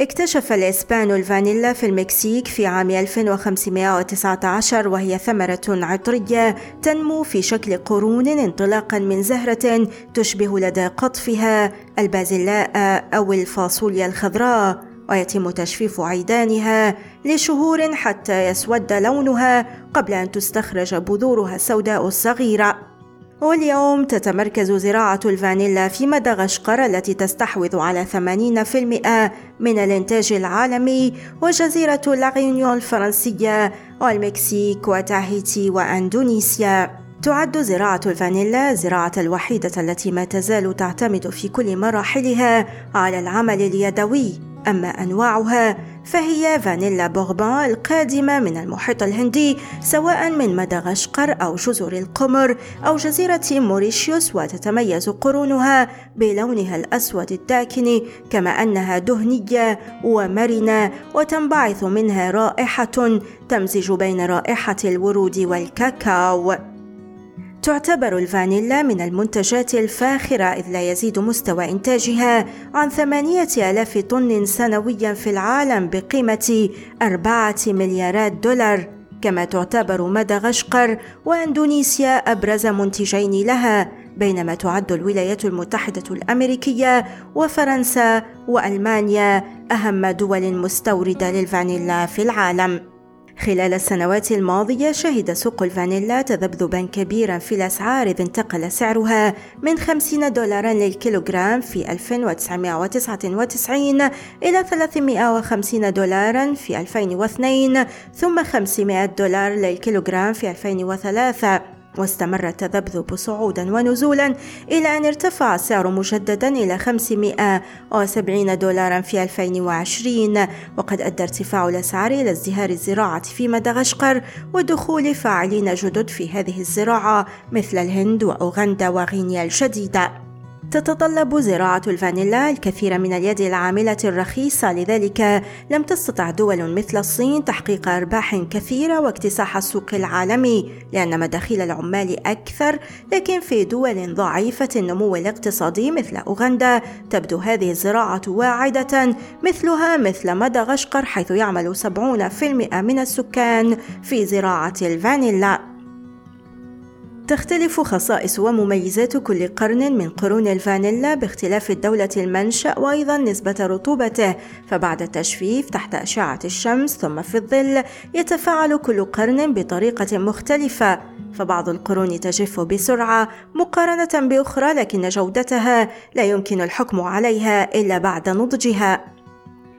اكتشف الإسبان الفانيلا في المكسيك في عام 1519 وهي ثمرة عطرية تنمو في شكل قرون انطلاقا من زهرة تشبه لدى قطفها البازلاء أو الفاصوليا الخضراء ويتم تجفيف عيدانها لشهور حتى يسود لونها قبل أن تستخرج بذورها السوداء الصغيرة. واليوم تتمركز زراعة الفانيلا في مدغشقر التي تستحوذ على 80% من الإنتاج العالمي وجزيرة لاغيونيون الفرنسية والمكسيك وتاهيتي وأندونيسيا. تعد زراعة الفانيلا الزراعة الوحيدة التي ما تزال تعتمد في كل مراحلها على العمل اليدوي. أما أنواعها فهي فانيلا بوربان القادمة من المحيط الهندي سواء من مدغشقر أو جزر القمر أو جزيرة موريشيوس وتتميز قرونها بلونها الأسود الداكن كما أنها دهنية ومرنة وتنبعث منها رائحة تمزج بين رائحة الورود والكاكاو. تعتبر الفانيلا من المنتجات الفاخرة إذ لا يزيد مستوى إنتاجها عن ثمانية آلاف طن سنويا في العالم بقيمة أربعة مليارات دولار كما تعتبر مدغشقر وأندونيسيا أبرز منتجين لها بينما تعد الولايات المتحدة الأمريكية وفرنسا وألمانيا أهم دول مستوردة للفانيلا في العالم. خلال السنوات الماضية شهد سوق الفانيلا تذبذبا كبيرا في الأسعار إذ انتقل سعرها من 50 دولارا للكيلوغرام في 1999 إلى 350 دولارا في 2002 ثم 500 دولار للكيلوغرام في 2003 واستمر التذبذب صعودا ونزولا إلى أن ارتفع السعر مجددا إلى 570 دولارا في 2020 وقد أدى ارتفاع الأسعار إلى ازدهار الزراعة في مدغشقر ودخول فاعلين جدد في هذه الزراعة مثل الهند وأوغندا وغينيا الجديدة تتطلب زراعة الفانيلا الكثير من اليد العاملة الرخيصة لذلك لم تستطع دول مثل الصين تحقيق أرباح كثيرة واكتساح السوق العالمي لأن مداخيل العمال أكثر لكن في دول ضعيفة النمو الاقتصادي مثل أوغندا تبدو هذه الزراعة واعدة مثلها مثل مدغشقر حيث يعمل 70% من السكان في زراعة الفانيلا. تختلف خصائص ومميزات كل قرن من قرون الفانيلا باختلاف الدولة المنشأ وأيضا نسبة رطوبته. فبعد التجفيف تحت أشعة الشمس ثم في الظل يتفاعل كل قرن بطريقة مختلفة. فبعض القرون تجف بسرعة مقارنة بأخرى لكن جودتها لا يمكن الحكم عليها إلا بعد نضجها.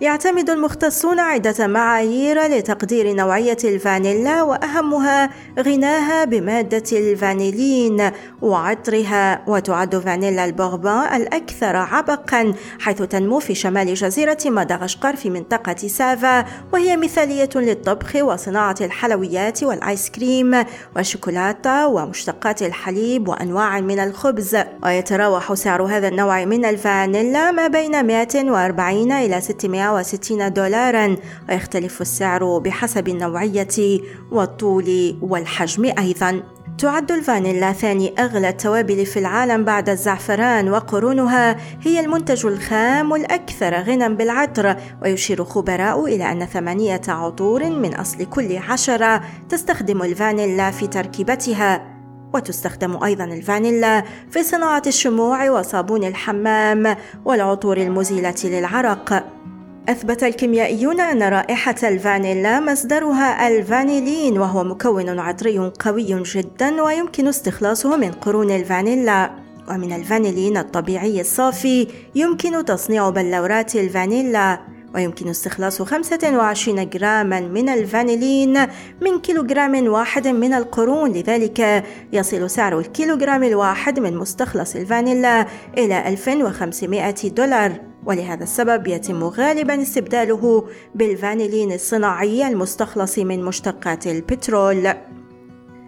يعتمد المختصون عدة معايير لتقدير نوعية الفانيلا وأهمها غناها بمادة الفانيلين وعطرها. وتعد فانيلا البوربان الأكثر عبقا حيث تنمو في شمال جزيرة مدغشقر في منطقة سافا وهي مثالية للطبخ وصناعة الحلويات والآيس كريم والشوكولاتة ومشتقات الحليب وأنواع من الخبز. ويتراوح سعر هذا النوع من الفانيلا ما بين 140 إلى 600 160 دولارا ويختلف السعر بحسب النوعية والطول والحجم أيضا. تعد الفانيلا ثاني أغلى التوابل في العالم بعد الزعفران وقرونها هي المنتج الخام الأكثر غنى بالعطر ويشير خبراء إلى أن ثمانية عطور من أصل كل عشرة تستخدم الفانيلا في تركيبتها. وتستخدم أيضا الفانيلا في صناعة الشموع وصابون الحمام والعطور المزيلة للعرق. أثبت الكيميائيون أن رائحة الفانيلا مصدرها الفانيلين وهو مكون عطري قوي جدا ويمكن استخلاصه من قرون الفانيلا. ومن الفانيلين الطبيعي الصافي يمكن تصنيع بلورات الفانيلا ويمكن استخلاص 25 جراما من الفانيلين من كيلوغرام واحد من القرون. لذلك يصل سعر الكيلوغرام الواحد من مستخلص الفانيلا إلى 2500 دولار. ولهذا السبب يتم غالبا استبداله بالفانيلين الصناعي المستخلص من مشتقات البترول.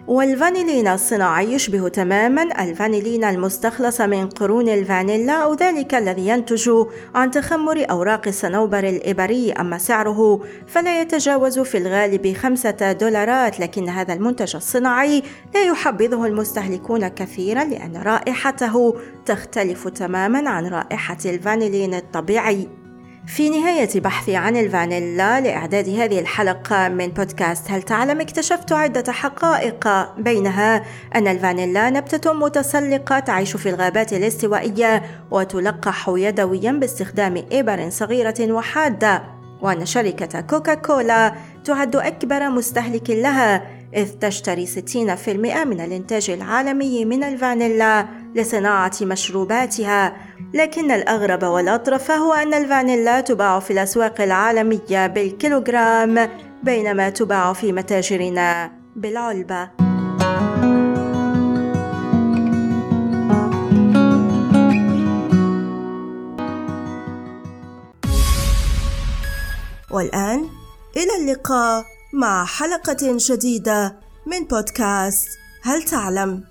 والفانيلين الصناعي يشبه تماما الفانيلين المستخلص من قرون الفانيلا أو ذلك الذي ينتج عن تخمر أوراق الصنوبر الإبري. أما سعره فلا يتجاوز في الغالب خمسة دولارات لكن هذا المنتج الصناعي لا يحبذه المستهلكون كثيرا لأن رائحته تختلف تماما عن رائحة الفانيلين الطبيعي. في نهاية بحثي عن الفانيلا لإعداد هذه الحلقة من بودكاست هل تعلم اكتشفت عدة حقائق؟ بينها أن الفانيلا نبتة متسلقة تعيش في الغابات الاستوائية وتلقح يدويا باستخدام إبر صغيرة وحادة وأن شركة كوكا كولا تعد أكبر مستهلك لها إذ تشتري 60% من الإنتاج العالمي من الفانيلا. لصناعة مشروباتها لكن الأغرب والأطرف هو أن الفانيلا تباع في الأسواق العالمية بالكيلوغرام بينما تباع في متاجرنا بالعلبة والآن إلى اللقاء مع حلقة جديدة من بودكاست هل تعلم؟